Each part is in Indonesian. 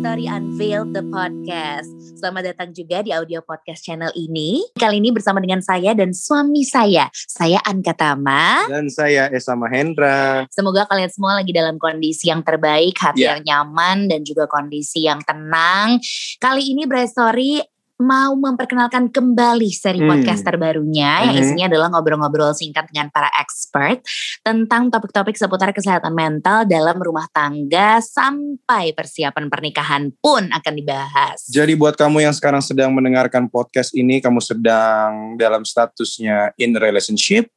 Story Unveiled the Podcast. Selamat datang juga di audio podcast channel ini. Kali ini bersama dengan saya dan suami saya. Saya Anka Tama. Dan saya Esa Mahendra. Semoga kalian semua lagi dalam kondisi yang terbaik, hati Yeah. yang nyaman, dan juga kondisi yang tenang. Kali ini Bright Story mau memperkenalkan kembali seri Hmm. podcast terbarunya yang Mhm. isinya adalah ngobrol-ngobrol singkat dengan para expert tentang topik-topik seputar kesehatan mental dalam rumah tangga sampai persiapan pernikahan pun akan dibahas. Jadi buat kamu yang sekarang sedang mendengarkan podcast ini, kamu sedang dalam statusnya in relationship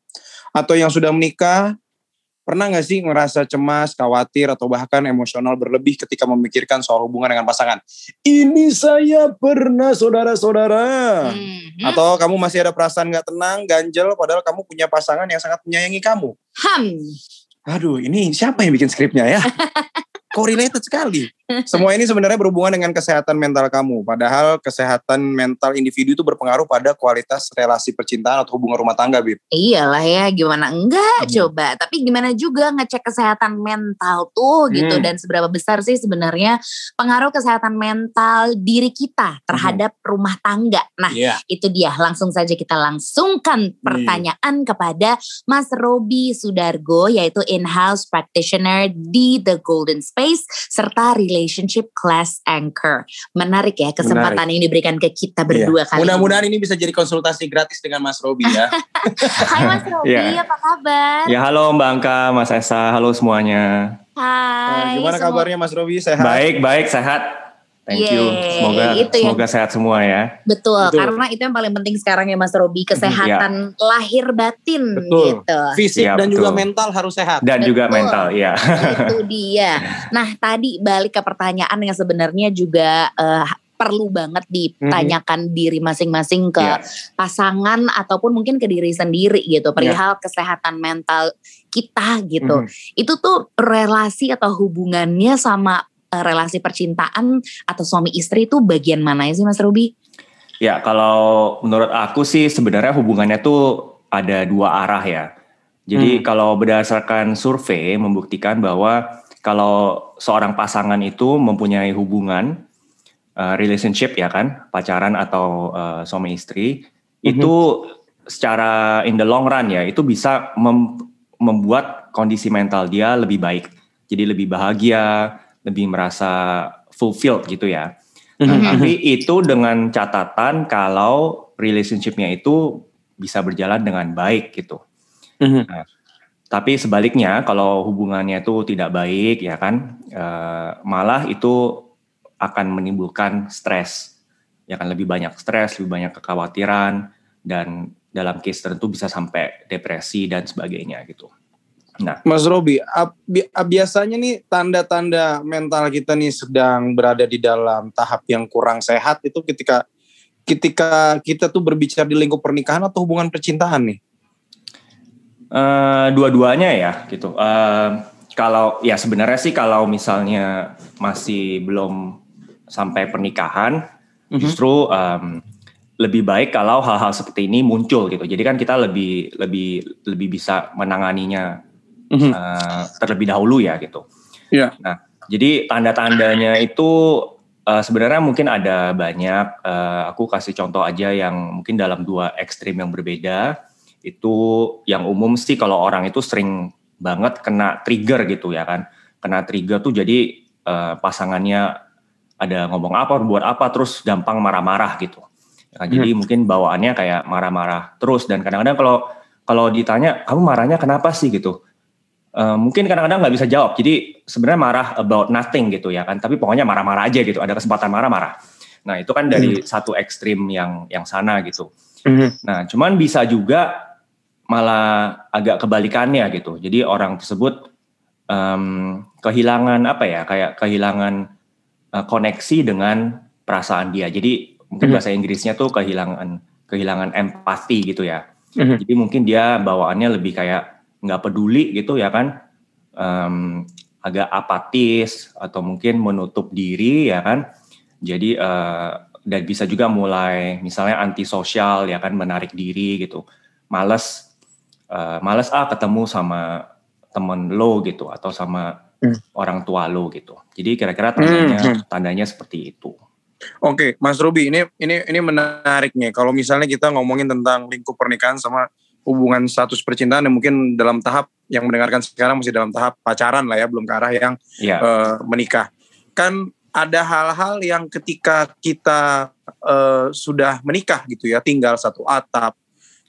atau yang sudah menikah, pernah nggak sih ngerasa cemas, khawatir, atau bahkan emosional berlebih ketika memikirkan soal hubungan dengan pasangan? Ini saya pernah, saudara-saudara. Mhm. Atau kamu masih ada perasaan nggak tenang, ganjel, padahal kamu punya pasangan yang sangat menyayangi kamu. Ham. Aduh, ini siapa yang bikin skripnya ya? Correlated sekali. Semua ini sebenarnya berhubungan dengan kesehatan mental kamu. Padahal kesehatan mental individu itu berpengaruh pada kualitas relasi percintaan atau hubungan rumah tangga, Bib. Iyalah ya, gimana enggak Hmm. coba. Tapi gimana juga ngecek kesehatan mental tuh gitu Hmm. dan seberapa besar sih sebenarnya pengaruh kesehatan mental diri kita terhadap rumah tangga. Nah, Iya. itu dia. Langsung saja kita langsungkan pertanyaan kepada Mas Robi Sudargo yaitu in-house practitioner di The Golden Space serta relationship class anchor. Menarik ya kesempatan yang diberikan ke kita berdua kali. ini. Mudah-mudahan ini bisa jadi konsultasi gratis dengan Mas Robi ya. Hai Mas Robi, Iya. apa kabar? Ya halo Mbak Angka, Mas Esa, halo semuanya. Hai. Nah, gimana semua- kabarnya Mas Robi? Sehat? Baik, baik, sehat. Thank you. Yeay, Semoga itu yang- semoga sehat semua ya. Betul, Betul. karena itu yang paling penting sekarang ya Mas Robi, kesehatan lahir batin Betul. gitu. Fisik Iya, dan juga betul. mental harus sehat. Dan juga Betul. mental, ya. itu dia. Nah, tadi balik ke pertanyaan yang sebenarnya juga eh, perlu banget ditanyakan diri masing-masing ke Iya. pasangan ataupun mungkin ke diri sendiri gitu, perihal kesehatan mental kita gitu. Mhm. Itu tuh relasi atau hubungannya sama relasi percintaan atau suami istri itu bagian mana sih Mas Robi? Ya, kalau menurut aku sih sebenarnya hubungannya tuh ada dua arah ya. Jadi kalau berdasarkan survei membuktikan bahwa kalau seorang pasangan itu mempunyai hubungan uh, relationship ya kan, pacaran atau uh, suami istri, Mhm. itu secara in the long run ya, itu bisa mem- membuat kondisi mental dia lebih baik. Jadi lebih bahagia, lebih merasa fulfilled gitu ya. Nah, Mhm. tapi itu dengan catatan kalau relationship-nya itu bisa berjalan dengan baik gitu. Mhm. Tapi sebaliknya kalau hubungannya itu tidak baik ya kan, eh, malah itu akan menimbulkan stres. Ya kan lebih banyak stres, lebih banyak kekhawatiran dan dalam case tertentu bisa sampai depresi dan sebagainya gitu. Nah, Mas Robi, biasanya nih tanda-tanda mental kita nih sedang berada di dalam tahap yang kurang sehat itu ketika ketika kita tuh berbicara di lingkup pernikahan atau hubungan percintaan nih. Eh, dua-duanya ya gitu. Eh, kalau ya sebenarnya sih kalau misalnya masih belum sampai pernikahan, Mhm. justru em, lebih baik kalau hal-hal seperti ini muncul gitu. Jadi kan kita lebih lebih lebih bisa menanganinya Mhm. eh, terlebih dahulu ya gitu. Iya. Nah, jadi tanda-tandanya itu eh, sebenarnya mungkin ada banyak. Eh, aku kasih contoh aja yang mungkin dalam dua ekstrim yang berbeda. Itu yang umum sih kalau orang itu sering banget kena trigger gitu ya kan. Kena trigger tuh jadi eh, pasangannya ada ngomong apa, buat apa, terus gampang marah-marah gitu. Kan, Jadi mungkin bawaannya kayak marah-marah terus dan kadang-kadang kalau kalau ditanya kamu marahnya kenapa sih gitu, Eh, mungkin kadang-kadang nggak bisa jawab. Jadi sebenarnya marah about nothing gitu ya kan, tapi pokoknya marah-marah aja gitu. Ada kesempatan marah-marah. Nah itu kan dari satu ekstrim yang yang sana gitu. Nah cuman bisa juga malah agak kebalikannya gitu. Jadi orang tersebut em, kehilangan apa ya, kayak kehilangan eh, koneksi dengan perasaan dia. Jadi mungkin Mhm. bahasa Inggrisnya tuh kehilangan kehilangan empati gitu ya. Mhm. Jadi mungkin dia bawaannya lebih kayak nggak peduli gitu ya kan, Em, agak apatis atau mungkin menutup diri ya kan. Jadi eh, dan bisa juga mulai misalnya antisosial ya kan, menarik diri gitu, males eh, males ah ketemu sama temen lo gitu atau sama hmm. orang tua lo gitu. Jadi kira-kira tandanya hmm. hmm. tandanya seperti itu. Oke, Mas Ruby, ini ini ini menarik nih. Kalau misalnya kita ngomongin tentang lingkup pernikahan sama hubungan status percintaan yang mungkin dalam tahap yang mendengarkan sekarang masih dalam tahap pacaran lah ya, belum ke arah yang yeah. Iya. uh, menikah. Kan ada hal-hal yang ketika kita uh, sudah menikah gitu ya, tinggal satu atap,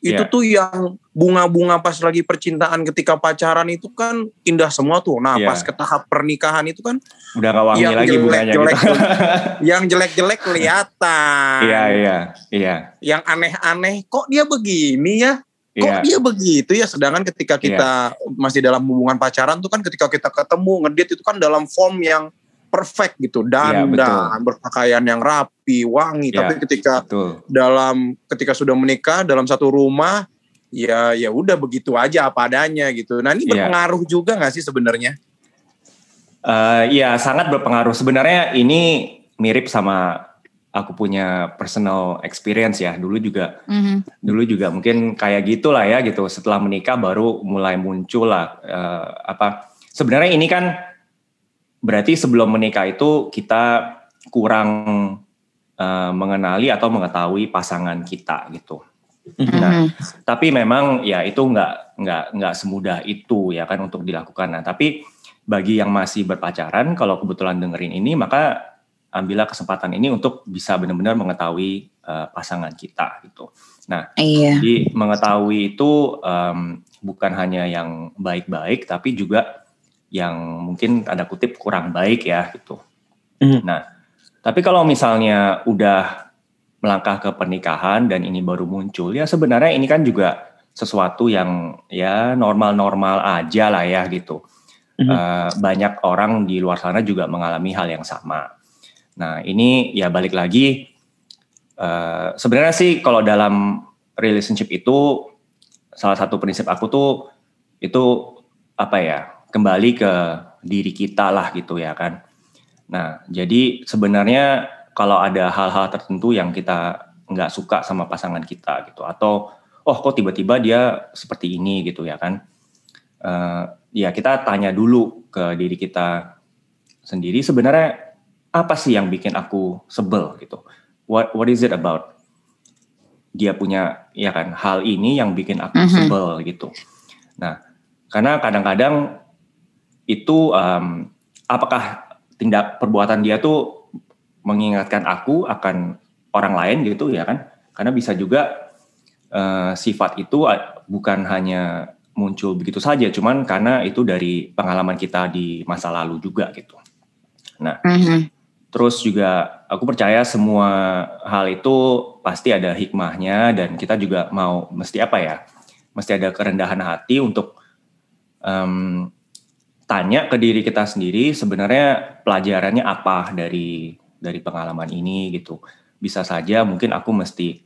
itu yeah. tuh yang bunga-bunga pas lagi percintaan ketika pacaran itu kan indah semua tuh. Nah, yeah. pas ke tahap pernikahan itu kan udah gak wangi yang lagi jelek, bunganya jelek, gitu. yang jelek-jelek kelihatan. Iya, iya, iya. Yang aneh-aneh kok dia begini ya? Kok yeah. dia begitu ya? Sedangkan ketika kita yeah. masih dalam hubungan pacaran tuh kan ketika kita ketemu ngedit itu kan dalam form yang perfect gitu dan ya, berpakaian yang rapi wangi tapi ketika betul. dalam ketika sudah menikah dalam satu rumah ya ya udah begitu aja apa adanya gitu nah ini berpengaruh juga nggak sih sebenarnya uh, ya sangat berpengaruh sebenarnya ini mirip sama aku punya personal experience ya dulu juga mm-hmm. dulu juga mungkin kayak gitulah ya gitu setelah menikah baru mulai muncul lah uh, apa sebenarnya ini kan berarti sebelum menikah itu kita kurang uh, mengenali atau mengetahui pasangan kita gitu. Mm-hmm. Nah, tapi memang ya itu nggak nggak nggak semudah itu ya kan untuk dilakukan. Nah, tapi bagi yang masih berpacaran, kalau kebetulan dengerin ini, maka ambillah kesempatan ini untuk bisa benar-benar mengetahui uh, pasangan kita gitu. Nah, iya. jadi mengetahui itu um, bukan hanya yang baik-baik, tapi juga yang mungkin ada kutip kurang baik ya gitu. Mm. Nah, tapi kalau misalnya udah melangkah ke pernikahan dan ini baru muncul ya sebenarnya ini kan juga sesuatu yang ya normal-normal aja lah ya gitu. Mm. Uh, banyak orang di luar sana juga mengalami hal yang sama. Nah ini ya balik lagi uh, sebenarnya sih kalau dalam relationship itu salah satu prinsip aku tuh itu apa ya kembali ke diri kita lah gitu ya kan. Nah, jadi sebenarnya kalau ada hal-hal tertentu yang kita nggak suka sama pasangan kita gitu atau oh kok tiba-tiba dia seperti ini gitu ya kan. Uh, ya kita tanya dulu ke diri kita sendiri sebenarnya apa sih yang bikin aku sebel gitu. What what is it about dia punya ya kan hal ini yang bikin aku mm -hmm. sebel gitu. Nah, karena kadang-kadang itu um, apakah tindak perbuatan dia tuh mengingatkan aku akan orang lain gitu ya kan karena bisa juga uh, sifat itu bukan hanya muncul begitu saja cuman karena itu dari pengalaman kita di masa lalu juga gitu nah mm-hmm. Terus juga aku percaya semua hal itu pasti ada hikmahnya dan kita juga mau mesti apa ya mesti ada kerendahan hati untuk um, tanya ke diri kita sendiri sebenarnya pelajarannya apa dari dari pengalaman ini gitu. Bisa saja mungkin aku mesti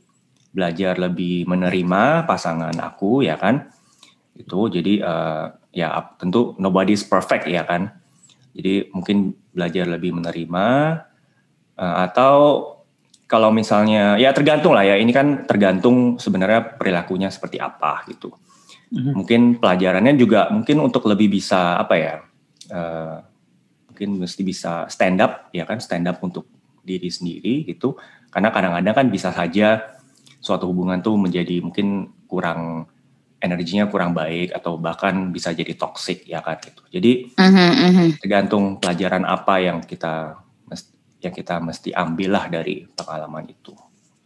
belajar lebih menerima pasangan aku ya kan. Itu jadi uh, ya tentu nobody's perfect ya kan. Jadi mungkin belajar lebih menerima uh, atau kalau misalnya ya tergantung lah ya ini kan tergantung sebenarnya perilakunya seperti apa gitu. Mm-hmm. Mungkin pelajarannya juga mungkin untuk lebih bisa apa ya? Uh, mungkin mesti bisa stand up ya kan stand up untuk diri sendiri gitu. Karena kadang-kadang kan bisa saja suatu hubungan tuh menjadi mungkin kurang energinya kurang baik atau bahkan bisa jadi toxic ya kan gitu. Jadi mm-hmm. tergantung pelajaran apa yang kita yang kita mesti ambil lah dari pengalaman itu.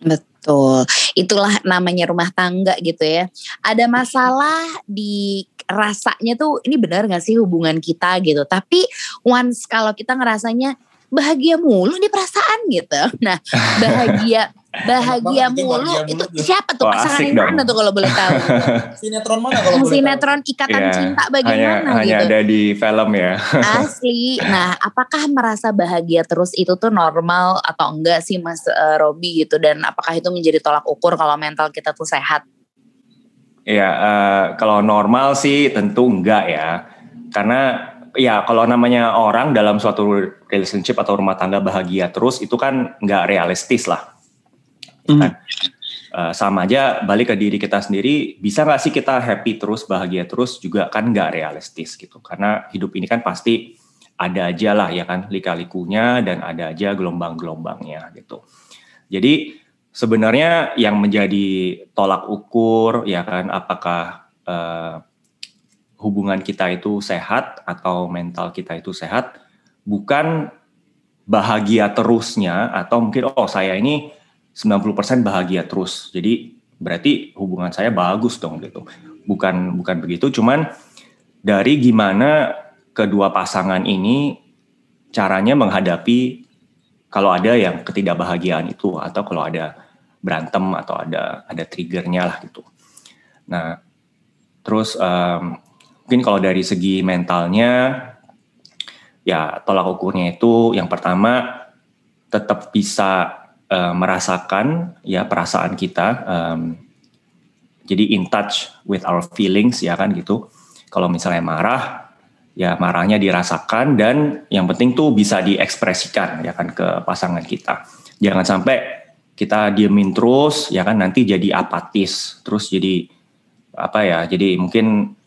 Betul. Itulah namanya rumah tangga gitu ya. Ada masalah di rasanya tuh ini benar gak sih hubungan kita gitu. Tapi once kalau kita ngerasanya bahagia mulu nih perasaan gitu. Nah, bahagia bahagia mulu itu siapa tuh pasangan yang mana tuh kalau boleh tahu? Sinetron mana kalau boleh Sinetron Ikatan yeah. Cinta bagaimana hanya, gitu? Hanya ada di film ya. Asli. Nah, apakah merasa bahagia terus itu tuh normal atau enggak sih Mas uh, Robi gitu dan apakah itu menjadi tolak ukur kalau mental kita tuh sehat? Ya, uh, kalau normal sih tentu enggak ya. Karena ya kalau namanya orang dalam suatu relationship atau rumah tangga bahagia terus itu kan nggak realistis lah. Mm. Kan? Uh, sama aja balik ke diri kita sendiri bisa nggak sih kita happy terus bahagia terus juga kan nggak realistis gitu karena hidup ini kan pasti ada aja lah ya kan lika-likunya dan ada aja gelombang-gelombangnya gitu. Jadi sebenarnya yang menjadi tolak ukur ya kan apakah uh, hubungan kita itu sehat atau mental kita itu sehat bukan bahagia terusnya atau mungkin oh saya ini 90% bahagia terus. Jadi berarti hubungan saya bagus dong gitu. Bukan bukan begitu, cuman dari gimana kedua pasangan ini caranya menghadapi kalau ada yang ketidakbahagiaan itu atau kalau ada berantem atau ada ada triggernya lah gitu. Nah, terus um, mungkin kalau dari segi mentalnya ya tolak ukurnya itu yang pertama tetap bisa uh, merasakan ya perasaan kita um, jadi in touch with our feelings ya kan gitu. Kalau misalnya marah ya marahnya dirasakan dan yang penting tuh bisa diekspresikan ya kan ke pasangan kita. Jangan sampai kita diemin terus ya kan nanti jadi apatis terus jadi apa ya jadi mungkin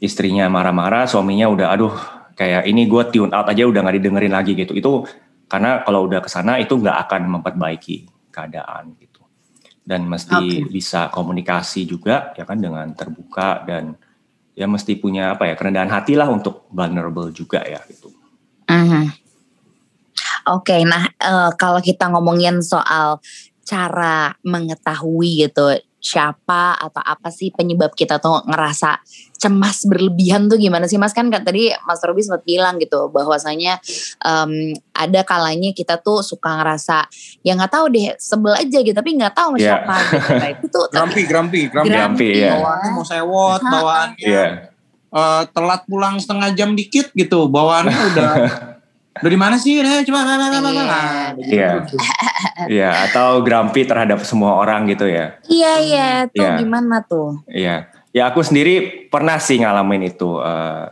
istrinya marah-marah suaminya udah aduh kayak ini gue tune out aja udah nggak didengerin lagi gitu. Itu karena kalau udah ke sana itu nggak akan memperbaiki keadaan gitu dan mesti okay. bisa komunikasi juga ya kan dengan terbuka dan ya mesti punya apa ya kerendahan hati lah untuk vulnerable juga ya gitu. Uh -huh. Oke, okay, nah uh, kalau kita ngomongin soal cara mengetahui gitu siapa atau apa sih penyebab kita tuh ngerasa cemas berlebihan tuh gimana sih Mas kan tadi Mas Robi sempat bilang gitu bahwasanya um, ada kalanya kita tuh suka ngerasa ya nggak tahu deh sebel aja gitu tapi nggak tahu yeah. siapa gitu. Nah, itu tuh grampi grampi grampi, grampi ya. bawaannya mau sewot bawaannya yeah. uh, telat pulang setengah jam dikit gitu bawaannya udah Udah di mana sih? Udah coba nah, nah, nah, nah, nah. Iya. Iya, atau grumpy terhadap semua orang gitu ya. Iya, iya. Tuh ya. gimana tuh? Iya. Ya aku sendiri pernah sih ngalamin itu uh,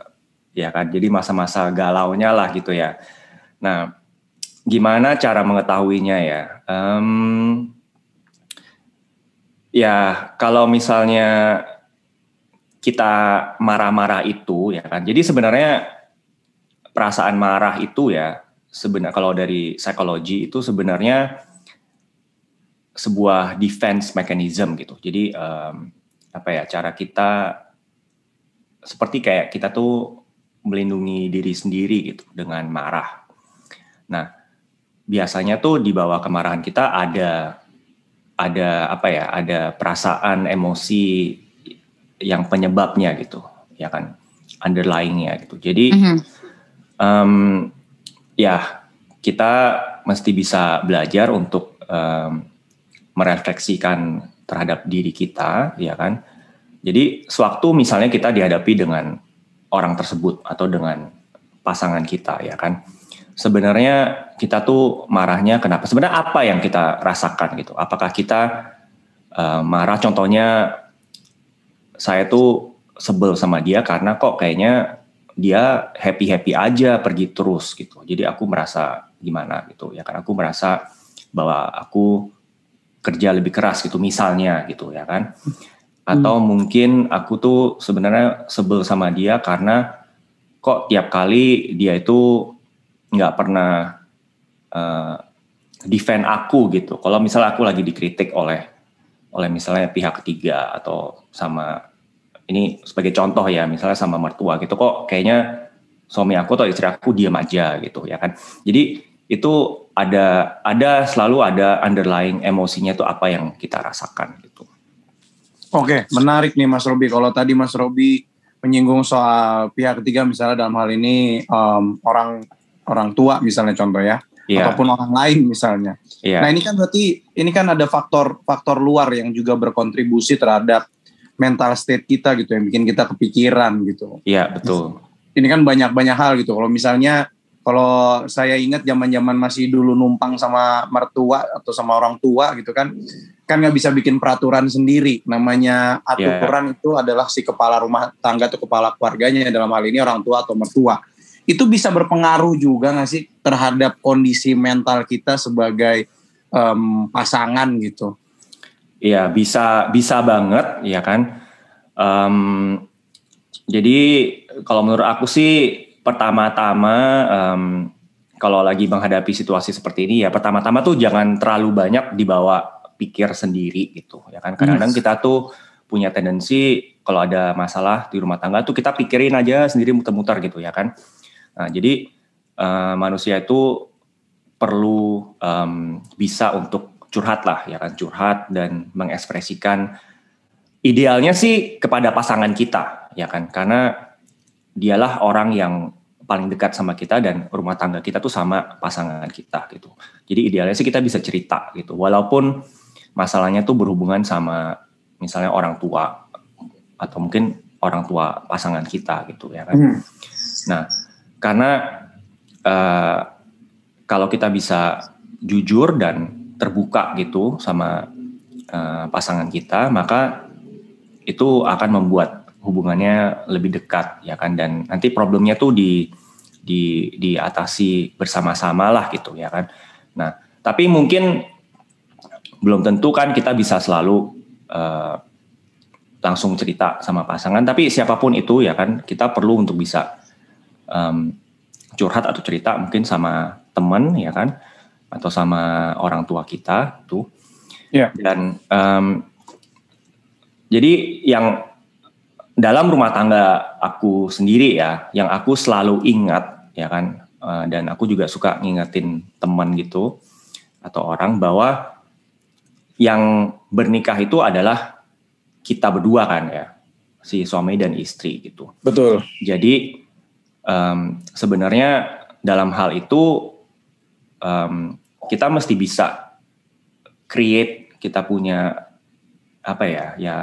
ya kan. Jadi masa-masa galaunya lah gitu ya. Nah, gimana cara mengetahuinya ya? Um, ya, kalau misalnya kita marah-marah itu ya kan. Jadi sebenarnya perasaan marah itu ya sebenarnya kalau dari psikologi itu sebenarnya sebuah defense mechanism gitu. Jadi um, apa ya cara kita seperti kayak kita tuh melindungi diri sendiri gitu dengan marah. Nah, biasanya tuh di bawah kemarahan kita ada ada apa ya? Ada perasaan emosi yang penyebabnya gitu, ya kan? Underlyingnya gitu. Jadi mm -hmm um, ya kita mesti bisa belajar untuk um, merefleksikan terhadap diri kita, ya kan. Jadi sewaktu misalnya kita dihadapi dengan orang tersebut atau dengan pasangan kita, ya kan. Sebenarnya kita tuh marahnya kenapa? Sebenarnya apa yang kita rasakan gitu? Apakah kita uh, marah? Contohnya saya tuh sebel sama dia karena kok kayaknya dia happy happy aja pergi terus gitu. Jadi aku merasa gimana gitu ya kan. Aku merasa bahwa aku kerja lebih keras gitu misalnya gitu ya kan. Atau hmm. mungkin aku tuh sebenarnya sebel sama dia karena kok tiap kali dia itu nggak pernah uh, defend aku gitu. Kalau misalnya aku lagi dikritik oleh oleh misalnya pihak ketiga atau sama ini sebagai contoh ya misalnya sama mertua gitu kok kayaknya suami aku atau istri aku diam aja gitu ya kan jadi itu ada ada selalu ada underlying emosinya itu apa yang kita rasakan gitu oke menarik nih Mas Robi kalau tadi Mas Robi menyinggung soal pihak ketiga misalnya dalam hal ini um, orang orang tua misalnya contoh ya yeah. ataupun orang lain misalnya. Yeah. Nah ini kan berarti ini kan ada faktor faktor luar yang juga berkontribusi terhadap mental state kita gitu yang bikin kita kepikiran gitu. Iya betul. Ini kan banyak-banyak hal gitu. Kalau misalnya kalau saya ingat zaman-zaman masih dulu numpang sama mertua atau sama orang tua gitu kan, kan nggak bisa bikin peraturan sendiri. Namanya aturan yeah. itu adalah si kepala rumah tangga atau kepala keluarganya dalam hal ini orang tua atau mertua. Itu bisa berpengaruh juga nggak sih terhadap kondisi mental kita sebagai um, pasangan gitu? Iya bisa bisa banget ya kan. Um, jadi kalau menurut aku sih pertama-tama um, kalau lagi menghadapi situasi seperti ini ya pertama-tama tuh jangan terlalu banyak dibawa pikir sendiri gitu ya kan? Kadang-kadang kita tuh punya tendensi kalau ada masalah di rumah tangga tuh kita pikirin aja sendiri muter-muter gitu ya kan? Nah jadi uh, manusia itu perlu um, bisa untuk curhat lah ya kan curhat dan mengekspresikan idealnya sih kepada pasangan kita ya kan karena dialah orang yang paling dekat sama kita dan rumah tangga kita tuh sama pasangan kita gitu. Jadi idealnya sih kita bisa cerita gitu. Walaupun masalahnya tuh berhubungan sama misalnya orang tua atau mungkin orang tua pasangan kita gitu ya kan. Hmm. Nah, karena uh, kalau kita bisa jujur dan terbuka gitu sama uh, pasangan kita, maka itu akan membuat hubungannya lebih dekat ya kan? Dan nanti problemnya tuh di di diatasi bersama-sama lah gitu ya kan. Nah, tapi mungkin belum tentu kan kita bisa selalu uh, langsung cerita sama pasangan, tapi siapa pun itu ya kan kita perlu untuk bisa um, curhat atau cerita mungkin sama teman ya kan atau sama orang tua kita tuh. Yeah. Dan um, jadi yang dalam rumah tangga aku sendiri ya, yang aku selalu ingat ya kan, uh, dan aku juga suka ngingetin teman gitu atau orang bahwa yang bernikah itu adalah kita berdua kan ya, si suami dan istri gitu. Betul. Jadi um, sebenarnya dalam hal itu um, kita mesti bisa create kita punya apa ya ya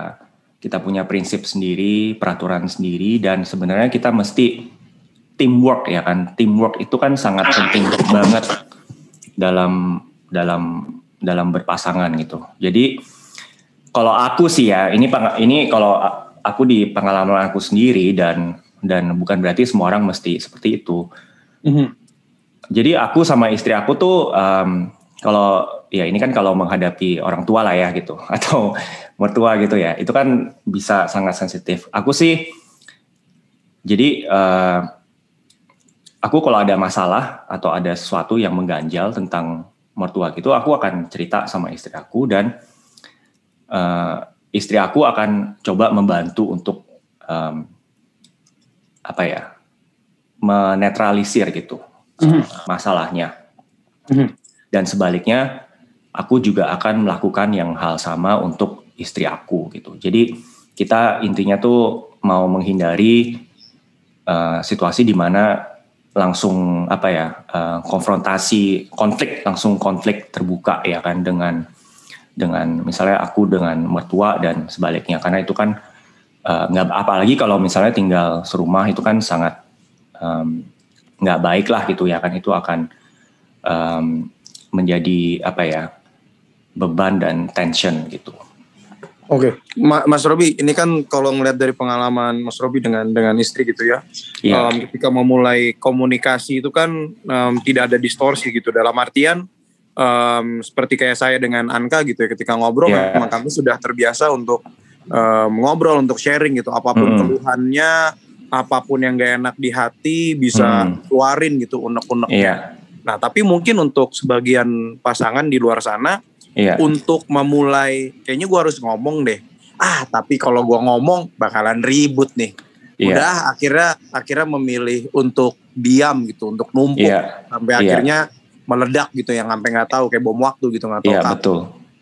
kita punya prinsip sendiri, peraturan sendiri, dan sebenarnya kita mesti teamwork ya kan. Teamwork itu kan sangat penting banget dalam dalam dalam berpasangan gitu. Jadi kalau aku sih ya, ini ini kalau aku di pengalaman aku sendiri dan dan bukan berarti semua orang mesti seperti itu. Mm -hmm. Jadi aku sama istri aku tuh um, kalau ya ini kan kalau menghadapi orang tua lah ya gitu atau mertua gitu ya itu kan bisa sangat sensitif. Aku sih jadi uh, aku kalau ada masalah atau ada sesuatu yang mengganjal tentang mertua gitu aku akan cerita sama istri aku dan uh, istri aku akan coba membantu untuk um, apa ya menetralisir gitu -hmm. masalahnya -hmm dan sebaliknya aku juga akan melakukan yang hal sama untuk istri aku gitu. Jadi kita intinya tuh mau menghindari uh, situasi di mana langsung apa ya uh, konfrontasi konflik langsung konflik terbuka ya kan dengan dengan misalnya aku dengan mertua dan sebaliknya karena itu kan eh, nggak uh, apalagi kalau misalnya tinggal serumah itu kan sangat nggak baik lah gitu ya kan itu akan um, menjadi apa ya beban dan tension gitu. Oke, okay. Mas Robi, ini kan kalau ngeliat dari pengalaman Mas Robi dengan dengan istri gitu ya, yeah. um, ketika memulai komunikasi itu kan um, tidak ada distorsi gitu. Dalam artian um, seperti kayak saya dengan Anka gitu ya, ketika ngobrol yeah. memang kami sudah terbiasa untuk um, ngobrol, untuk sharing gitu, apa pun mm. keluhannya, apa pun yang gak enak di hati bisa mm. keluarin gitu unek-unek. Yeah. Nah, tapi mungkin untuk sebagian pasangan di luar sana, iya. untuk memulai, kayaknya gue harus ngomong deh. Ah, tapi kalau gue ngomong bakalan ribut nih. Iya. Udah akhirnya akhirnya memilih untuk diam gitu, untuk numpuk iya. sampai iya. akhirnya meledak gitu yang sampai nggak tahu kayak bom waktu gitu nggak tahu. Iya, betul.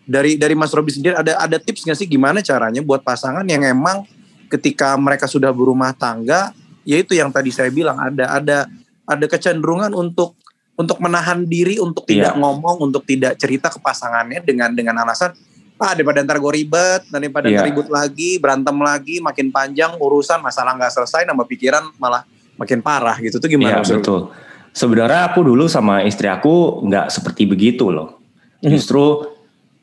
Dari dari Mas Robi sendiri ada ada tips nggak sih gimana caranya buat pasangan yang emang ketika mereka sudah berumah tangga, yaitu yang tadi saya bilang ada ada ada kecenderungan untuk untuk menahan diri untuk tidak yeah. ngomong, untuk tidak cerita ke pasangannya dengan dengan alasan ah daripada ntar gue ribet, daripada yeah. ribut lagi, berantem lagi, makin panjang urusan masalah nggak selesai, nambah pikiran malah makin parah gitu tuh gimana? Iya betul. Sebenarnya aku dulu sama istri aku nggak seperti begitu loh. Mhm. Justru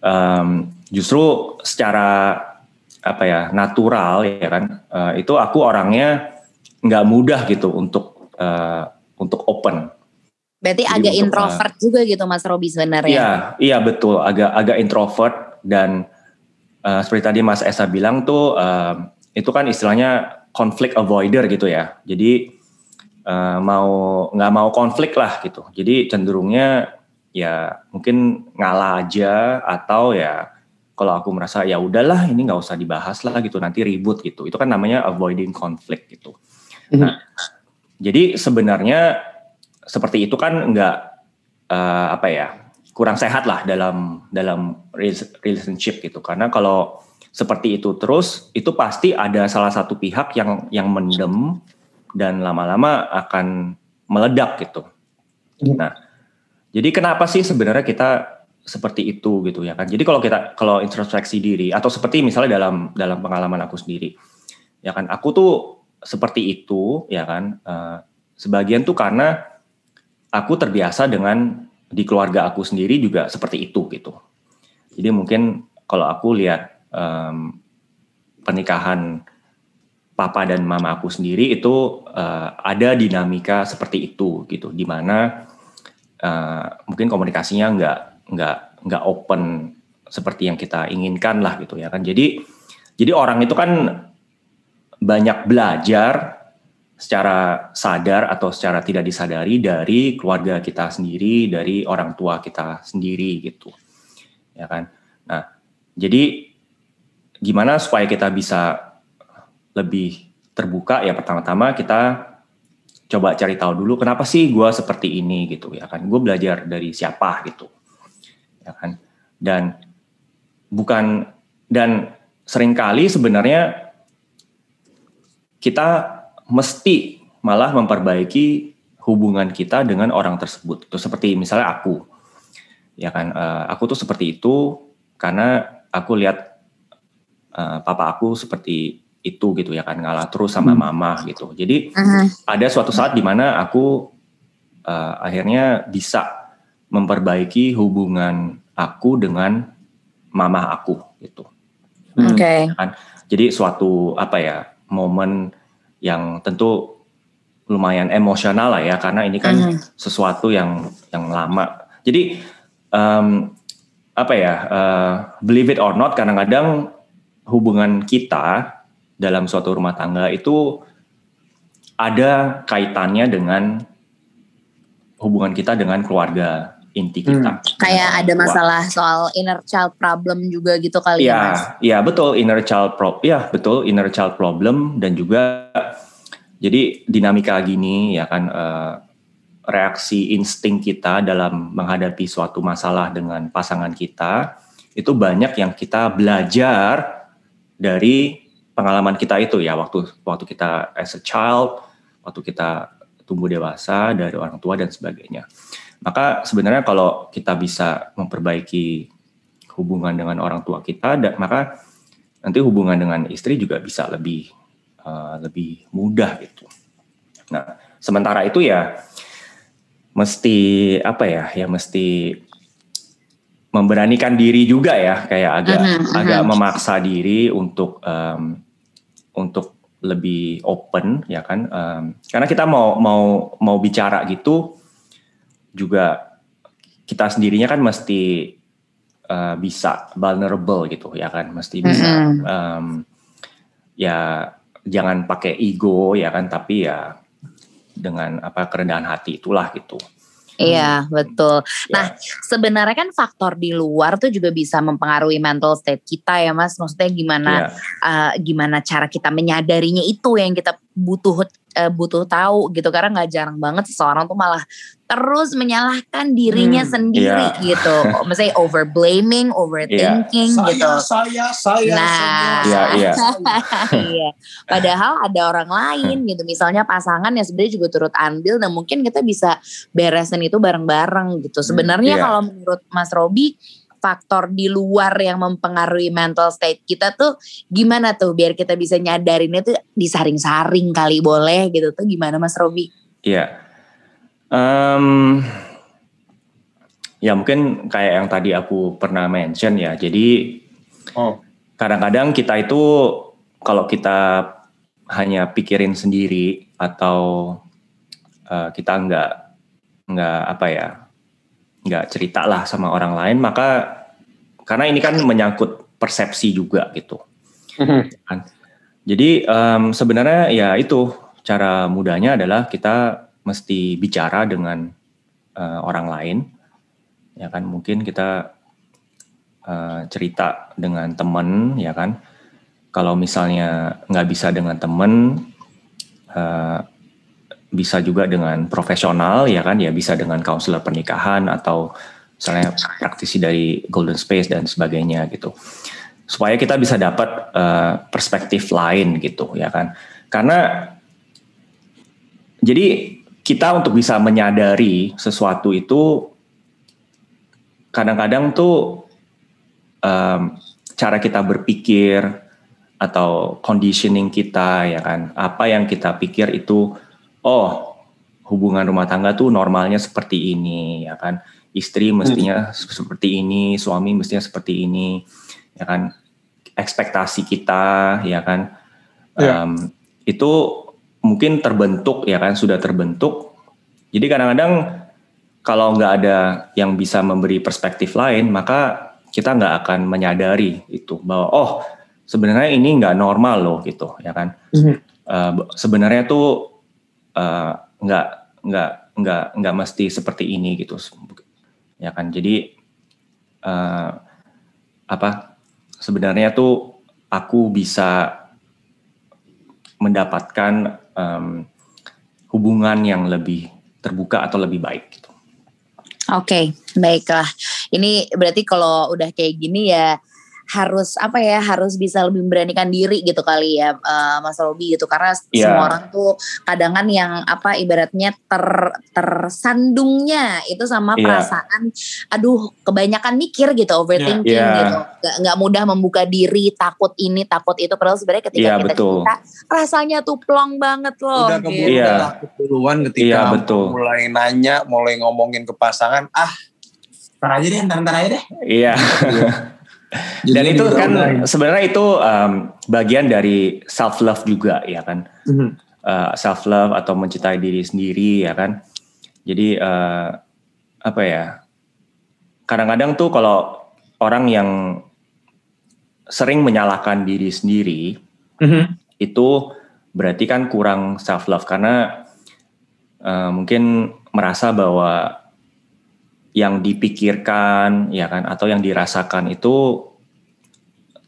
um, justru secara apa ya natural ya kan uh, itu aku orangnya nggak mudah gitu untuk uh, untuk open Berarti Jadi agak introvert uh, juga gitu Mas Robi sebenarnya. Iya, iya betul, agak agak introvert dan uh, seperti tadi Mas Esa bilang tuh uh, itu kan istilahnya conflict avoider gitu ya. Jadi uh, mau nggak mau konflik lah gitu. Jadi cenderungnya ya mungkin ngalah aja atau ya kalau aku merasa ya udahlah ini nggak usah dibahas lah gitu nanti ribut gitu. Itu kan namanya avoiding conflict gitu. Mhm. Nah, jadi sebenarnya seperti itu kan nggak uh, apa ya kurang sehat lah dalam dalam relationship gitu karena kalau seperti itu terus itu pasti ada salah satu pihak yang yang mendem dan lama-lama akan meledak gitu. Iya. Nah, jadi kenapa sih sebenarnya kita seperti itu gitu ya kan? Jadi kalau kita kalau introspeksi diri atau seperti misalnya dalam dalam pengalaman aku sendiri, ya kan aku tuh seperti itu ya kan. Uh, sebagian tuh karena aku terbiasa dengan di keluarga aku sendiri juga seperti itu gitu. Jadi mungkin kalau aku lihat um, pernikahan papa dan mama aku sendiri itu uh, ada dinamika seperti itu gitu, di mana uh, mungkin komunikasinya nggak nggak nggak open seperti yang kita inginkan lah gitu ya kan. Jadi jadi orang itu kan banyak belajar secara sadar atau secara tidak disadari dari keluarga kita sendiri, dari orang tua kita sendiri gitu. Ya kan? Nah, jadi gimana supaya kita bisa lebih terbuka ya pertama-tama kita coba cari tahu dulu kenapa sih gue seperti ini gitu ya kan gue belajar dari siapa gitu ya kan dan bukan dan sering kali sebenarnya kita mesti malah memperbaiki hubungan kita dengan orang tersebut. Itu seperti misalnya aku, ya kan, uh, aku tuh seperti itu karena aku lihat uh, papa aku seperti itu gitu ya kan ngalah terus sama hmm. mama gitu. Jadi uh-huh. ada suatu saat di mana aku uh, akhirnya bisa memperbaiki hubungan aku dengan mama aku gitu. Oke. Okay. Ya kan? Jadi suatu apa ya momen yang tentu lumayan emosional lah ya karena ini kan uh sesuatu yang yang lama. Jadi um, apa ya uh, believe it or not kadang-kadang hubungan kita dalam suatu rumah tangga itu ada kaitannya dengan hubungan kita dengan keluarga inti kita. Hmm, kayak ada masalah soal inner child problem juga gitu kali ya, ya Mas? Ya betul inner child problem, ya betul inner child problem dan juga jadi dinamika gini ya kan uh, reaksi insting kita dalam menghadapi suatu masalah dengan pasangan kita itu banyak yang kita belajar dari pengalaman kita itu ya waktu waktu kita as a child, waktu kita tumbuh dewasa dari orang tua dan sebagainya. Maka sebenarnya kalau kita bisa memperbaiki hubungan dengan orang tua kita, maka nanti hubungan dengan istri juga bisa lebih uh, lebih mudah gitu. Nah, sementara itu ya mesti apa ya? Ya mesti memberanikan diri juga ya, kayak agak uh -huh, uh -huh. agak memaksa diri untuk um, untuk lebih open ya kan? Um, karena kita mau mau mau bicara gitu juga kita sendirinya kan mesti uh, bisa vulnerable gitu ya kan mesti bisa mm -hmm. um, ya jangan pakai ego ya kan tapi ya dengan apa kerendahan hati itulah gitu Iya betul. Ya. Nah sebenarnya kan faktor di luar tuh juga bisa mempengaruhi mental state kita ya mas. Maksudnya gimana ya. uh, gimana cara kita menyadarinya itu yang kita butuh uh, butuh tahu gitu karena nggak jarang banget seseorang tuh malah terus menyalahkan dirinya hmm, sendiri yeah. gitu. Misalnya over blaming, overthinking yeah. gitu. Saya, saya, nah, saya. Iya, iya. iya. Padahal ada orang lain gitu. Misalnya pasangan yang sebenarnya juga turut andil dan mungkin kita bisa beresin itu bareng-bareng gitu. Sebenarnya yeah. kalau menurut Mas Robi faktor di luar yang mempengaruhi mental state kita tuh gimana tuh biar kita bisa nyadarin itu disaring-saring kali boleh gitu tuh gimana Mas Robi? Iya. Um, ya mungkin kayak yang tadi aku pernah mention ya. Jadi oh. kadang-kadang kita itu kalau kita hanya pikirin sendiri atau uh, kita nggak nggak apa ya nggak cerita lah sama orang lain maka karena ini kan menyangkut persepsi juga gitu mm-hmm. kan jadi um, sebenarnya ya itu cara mudahnya adalah kita mesti bicara dengan uh, orang lain, ya kan? Mungkin kita uh, cerita dengan teman, ya kan? Kalau misalnya nggak bisa dengan teman, uh, bisa juga dengan profesional, ya kan? Ya bisa dengan konselor pernikahan atau misalnya praktisi dari Golden Space dan sebagainya gitu. Supaya kita bisa dapat uh, perspektif lain gitu ya kan? Karena jadi kita untuk bisa menyadari sesuatu itu kadang-kadang tuh um, cara kita berpikir atau conditioning kita ya kan? Apa yang kita pikir itu oh hubungan rumah tangga tuh normalnya seperti ini ya kan istri mestinya hmm. seperti ini suami mestinya seperti ini ya kan ekspektasi kita ya kan yeah. um, itu mungkin terbentuk ya kan sudah terbentuk jadi kadang-kadang kalau nggak ada yang bisa memberi perspektif lain maka kita nggak akan menyadari itu bahwa oh sebenarnya ini nggak normal loh gitu ya kan mm-hmm. uh, sebenarnya tuh uh, nggak nggak nggak nggak mesti seperti ini gitu ya kan jadi uh, apa sebenarnya tuh aku bisa mendapatkan um, hubungan yang lebih terbuka atau lebih baik gitu. Oke, okay, baiklah. Ini berarti kalau udah kayak gini ya harus apa ya harus bisa lebih memberanikan diri gitu kali ya uh, Mas Robi gitu karena yeah. semua orang tuh kadang kan yang apa ibaratnya ter tersandungnya itu sama yeah. perasaan aduh kebanyakan mikir gitu overthinking yeah. gitu gak, gak mudah membuka diri takut ini takut itu padahal sebenarnya ketika yeah, kita betul. cerita rasanya tuh plong banget loh udah gitu. yeah. takut duluan ketika yeah, betul. mulai nanya mulai ngomongin ke pasangan ah ntar aja deh ntar, ntar aja deh iya Dan itu kan sebenarnya itu um, bagian dari self love juga ya kan, mm-hmm. uh, self love atau mencintai diri sendiri ya kan. Jadi uh, apa ya? Kadang-kadang tuh kalau orang yang sering menyalahkan diri sendiri, mm-hmm. itu berarti kan kurang self love karena uh, mungkin merasa bahwa yang dipikirkan ya kan atau yang dirasakan itu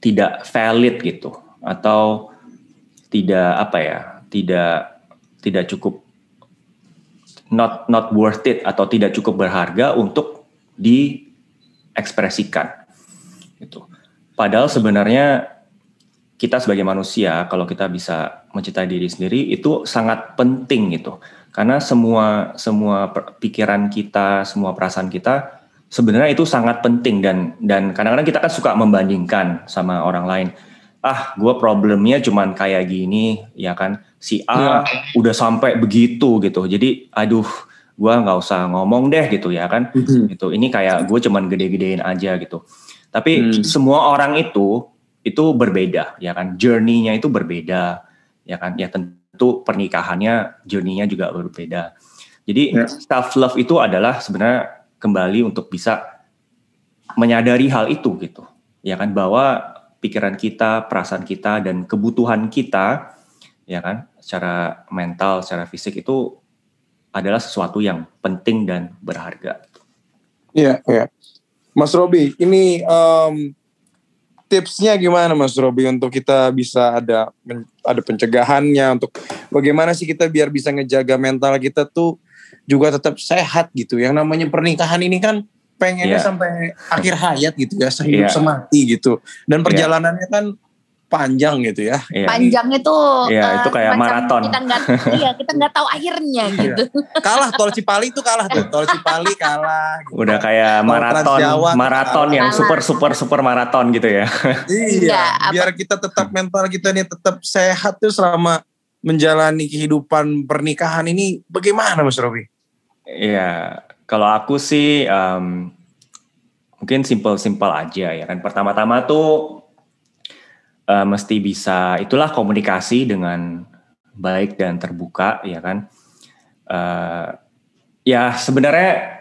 tidak valid gitu atau tidak apa ya tidak tidak cukup not not worth it atau tidak cukup berharga untuk diekspresikan gitu. Padahal sebenarnya kita sebagai manusia kalau kita bisa mencintai diri sendiri itu sangat penting gitu karena semua semua pikiran kita, semua perasaan kita sebenarnya itu sangat penting dan dan kadang-kadang kita kan suka membandingkan sama orang lain. Ah, gue problemnya cuman kayak gini, ya kan? Si A ya. udah sampai begitu gitu. Jadi, aduh, gue nggak usah ngomong deh gitu ya kan? Mm-hmm. Gitu. Ini kayak gue cuman gede-gedein aja gitu. Tapi hmm. semua orang itu itu berbeda, ya kan? Journey-nya itu berbeda, ya kan? Ya tentu itu pernikahannya journey-nya juga berbeda. Jadi yeah. self love itu adalah sebenarnya kembali untuk bisa menyadari hal itu gitu. Ya kan bahwa pikiran kita, perasaan kita dan kebutuhan kita ya kan secara mental, secara fisik itu adalah sesuatu yang penting dan berharga. Iya, yeah, iya. Yeah. Mas Robi, ini um, tipsnya gimana Mas Robi untuk kita bisa ada ada pencegahannya untuk bagaimana sih kita biar bisa ngejaga mental kita tuh juga tetap sehat gitu. Yang namanya pernikahan ini kan pengennya yeah. sampai akhir hayat gitu ya, sehidup yeah. semati gitu. Dan iya. perjalanannya yeah. kan panjang gitu ya. Iya. Panjang itu Iya, uh, itu kayak maraton. Kita nggak iya, kita nggak tahu akhirnya iya. gitu. Kalah tol Cipali itu kalah tuh. Tol Cipali kalah. Gitu. Udah kayak maraton maraton yang kalah. super super super maraton gitu ya. iya, ya, biar kita tetap mental kita nih tetap sehat tuh selama menjalani kehidupan pernikahan ini bagaimana Mas Robi? Iya, kalau aku sih um, mungkin simple-simple aja ya kan. Pertama-tama tuh uh, mesti bisa itulah komunikasi dengan baik dan terbuka ya kan uh, ya sebenarnya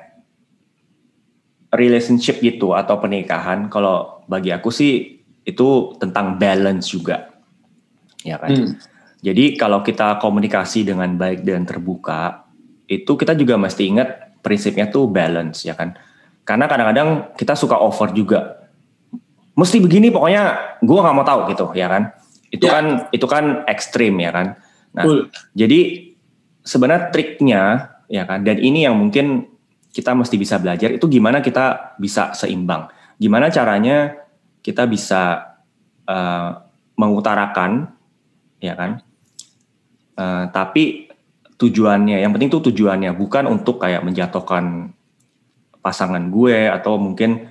relationship gitu atau pernikahan kalau bagi aku sih itu tentang balance juga ya kan hmm. Jadi kalau kita komunikasi dengan baik dan terbuka, itu kita juga mesti ingat prinsipnya tuh balance ya kan. Karena kadang-kadang kita suka over juga. Mesti begini pokoknya gue nggak mau tahu gitu ya kan. Itu Ya. kan itu kan ekstrim ya kan. Nah, Betul. jadi sebenarnya triknya ya kan dan ini yang mungkin kita mesti bisa belajar itu gimana kita bisa seimbang. Gimana caranya kita bisa eh, mengutarakan ya kan. Eh, tapi tujuannya yang penting tuh tujuannya bukan untuk kayak menjatuhkan pasangan gue atau mungkin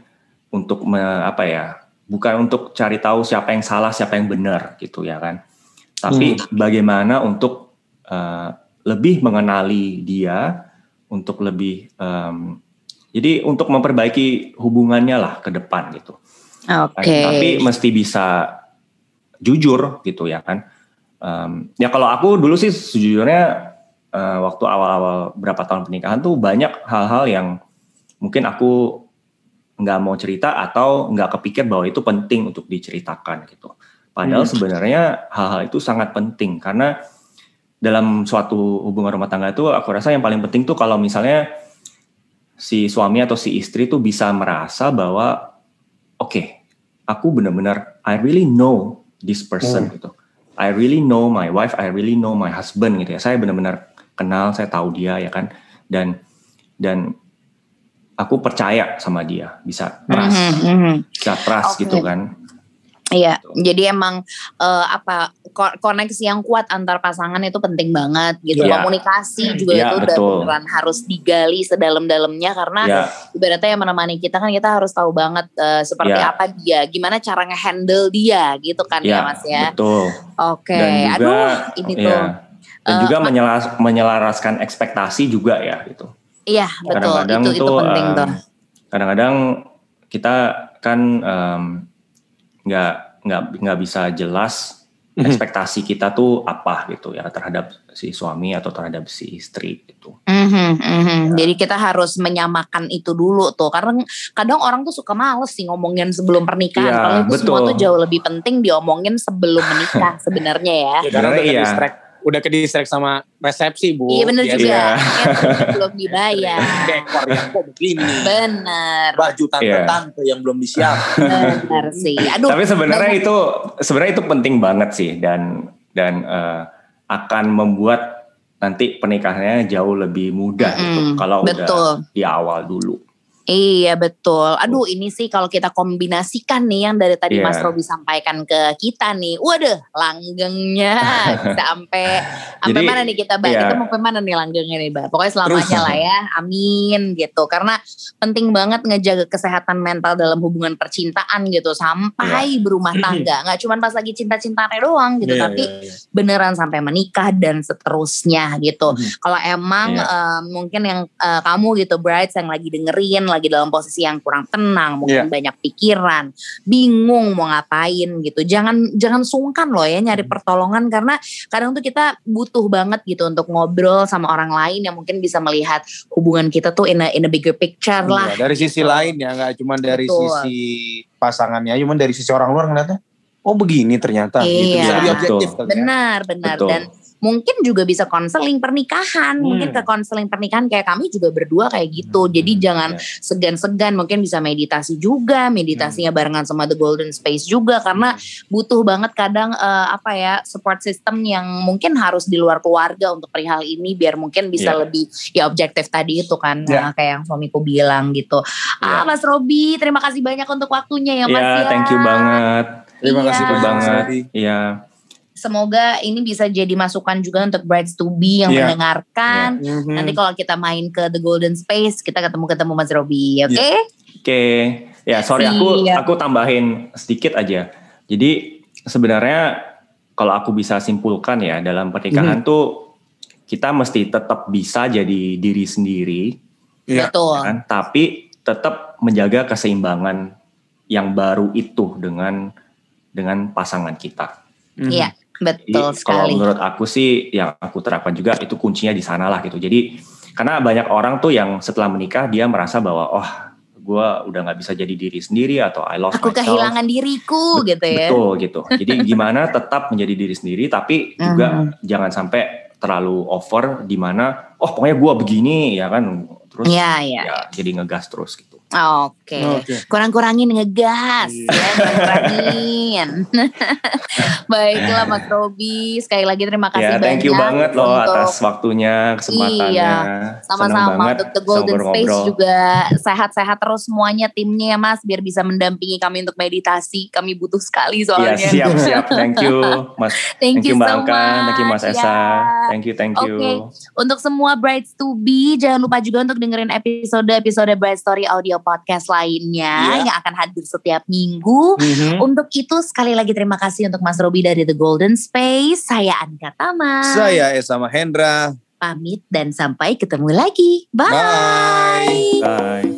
untuk me- apa ya bukan untuk cari tahu siapa yang salah siapa yang benar gitu ya kan tapi bagaimana untuk eh, lebih mengenali dia untuk lebih em, jadi untuk memperbaiki hubungannya lah ke depan gitu Oke. tapi mesti bisa jujur gitu ya kan. Em, ya kalau aku dulu sih sejujurnya eh, waktu awal-awal berapa tahun pernikahan tuh banyak hal-hal yang mungkin aku nggak mau cerita atau nggak kepikir bahwa itu penting untuk diceritakan gitu. Padahal Hmm. sebenarnya hal-hal itu sangat penting karena dalam suatu hubungan rumah tangga itu aku rasa yang paling penting tuh kalau misalnya si suami atau si istri tuh bisa merasa bahwa oke, aku benar-benar I really know this person Hmm. gitu. I really know my wife, I really know my husband gitu ya. Saya benar-benar kenal, saya tahu dia ya kan. Dan dan aku percaya sama dia, bisa trust, Mhm, mhm. bisa trust Oke. gitu kan. Iya, Gitu. jadi emang eh, apa ko- koneksi yang kuat antar pasangan itu penting banget gitu. Iya. Komunikasi juga Iya, itu betul. beneran harus digali sedalam-dalamnya karena Ya, ibaratnya yang menemani kita kan kita harus tahu banget eh, seperti Iya. apa dia, gimana cara nge-handle dia gitu kan ya, ya, Mas ya. betul. Oke, juga, aduh ini ya. tuh. Dan Eh, juga menyelas, menyelaraskan ekspektasi juga ya gitu. Iya betul, kadang-kadang itu itu tuh penting em, tuh. kadang-kadang kita kan em, nggak nggak nggak bisa jelas Mhm. ekspektasi kita tuh apa gitu ya terhadap si suami atau terhadap si istri gitu. Mhm, mhm. Ya. Jadi kita harus menyamakan itu dulu tuh, karena kadang orang tuh suka males sih ngomongin sebelum pernikahan. Iya, Kalau itu semua betul. tuh jauh lebih penting diomongin sebelum menikah sebenarnya ya. Ya, karena iya. distract, udah ke distract sama resepsi bu. Iya bener Biasa. juga, Iya. Kan belum dibayar. Dekor yang kok begini. Bener, baju tante-tante yang belum disiapkan. bener sih. Aduh, Tapi sebenarnya itu sebenarnya itu penting banget sih dan dan eh, akan membuat nanti pernikahannya jauh lebih mudah gitu Mm-mm, kalau udah betul. di awal dulu. Iya betul. Aduh ini sih kalau kita kombinasikan nih yang dari tadi Iya. Mas Robi sampaikan ke kita nih. Waduh langgengnya sampai sampai mana nih kita Mbak? iya. Kita mau ke mana nih langgengnya nih Mbak? Pokoknya selamanya Terus. lah ya. Amin gitu. Karena penting banget ngejaga kesehatan mental dalam hubungan percintaan gitu sampai berumah tangga. Nggak cuma pas lagi cinta-cintanya doang gitu, Iya, tapi iya, iya. beneran sampai menikah dan seterusnya gitu. Mhm. Kalau emang Iya. eh, mungkin yang eh, kamu gitu brides yang lagi dengerin lagi dalam posisi yang kurang tenang, mungkin banyak pikiran, bingung mau ngapain gitu. Jangan jangan sungkan loh ya nyari pertolongan karena kadang tuh kita butuh banget gitu untuk ngobrol sama orang lain yang mungkin bisa melihat hubungan kita tuh in a, in a bigger picture lah. Iya, dari sisi lain ya, nggak cuma dari Betul. sisi pasangannya, cuma dari sisi orang luar ngeliatnya, oh begini ternyata. Gitu. Iya. Bisa lebih objektif kali ya. Benar, benar Betul. dan mungkin juga bisa konseling pernikahan, mungkin Hmm. ke konseling pernikahan kayak kami juga berdua kayak gitu. Hmm, Jadi jangan ya. segan-segan, mungkin bisa meditasi juga, meditasinya Hmm. barengan sama The Golden Space juga karena butuh banget kadang eh, apa ya support system yang mungkin harus di luar keluarga untuk perihal ini biar mungkin bisa Ya. lebih ya objektif tadi itu kan Ya. eh, kayak yang suamiku bilang gitu. Ah Ya. Mas Robi, terima kasih banyak untuk waktunya ya Mas Iya, ya. thank you banget. Terima Iya. kasih Thank you banyak. banget. Iya. Semoga ini bisa jadi masukan juga untuk brides to be yang Iya. mendengarkan. Mhm. Nanti kalau kita main ke The Golden Space, kita ketemu-ketemu Mas Robi, oke? Oke, ya sorry aku Siap. aku tambahin sedikit aja. Jadi sebenarnya kalau aku bisa simpulkan ya dalam pernikahan tuh kita mesti tetap bisa jadi diri sendiri, Iya. Betul. ya kan? Tapi tetap menjaga keseimbangan yang baru itu dengan dengan pasangan kita. Iya, Jadi betul kalau sekali. menurut aku sih yang aku terapkan juga itu kuncinya di sana lah gitu. Jadi karena banyak orang tuh yang setelah menikah dia merasa bahwa oh gue udah nggak bisa jadi diri sendiri atau I lost Aku myself. kehilangan diriku gitu ya. Betul gitu. Jadi gimana tetap menjadi diri sendiri tapi juga Mhm. jangan sampai terlalu over di mana oh pokoknya gue begini ya kan terus Iya, iya. ya jadi ngegas terus gitu. Oke. Oke. Kurang-kurangin ngegas Iya. ya, kurang-kurangin. Baiklah Mas Robi, sekali lagi terima kasih Ya banyak. thank you banget loh untuk- atas waktunya kesempatannya. Iya, Senang Sama-sama banget untuk The Golden bisa Space ngobrol-ngobrol. juga sehat-sehat terus semuanya timnya ya Mas biar bisa mendampingi kami untuk meditasi. Kami butuh sekali Iya soalnya. siap siap. Thank you Mas. Thank, you, Mbak so Angka, much. thank you Mas Esa, Ya. thank you thank you. Oke. Untuk semua brides to be, jangan lupa juga untuk dengerin episode-episode Bride Story audio podcast lainnya Iya. yang akan hadir setiap minggu. Mhm. Untuk itu sekali lagi terima kasih untuk Mas Robi dari The Golden Space. Saya Anka Tama. Saya Esa Mahendra. pamit dan sampai ketemu lagi. Bye. Bye. Bye.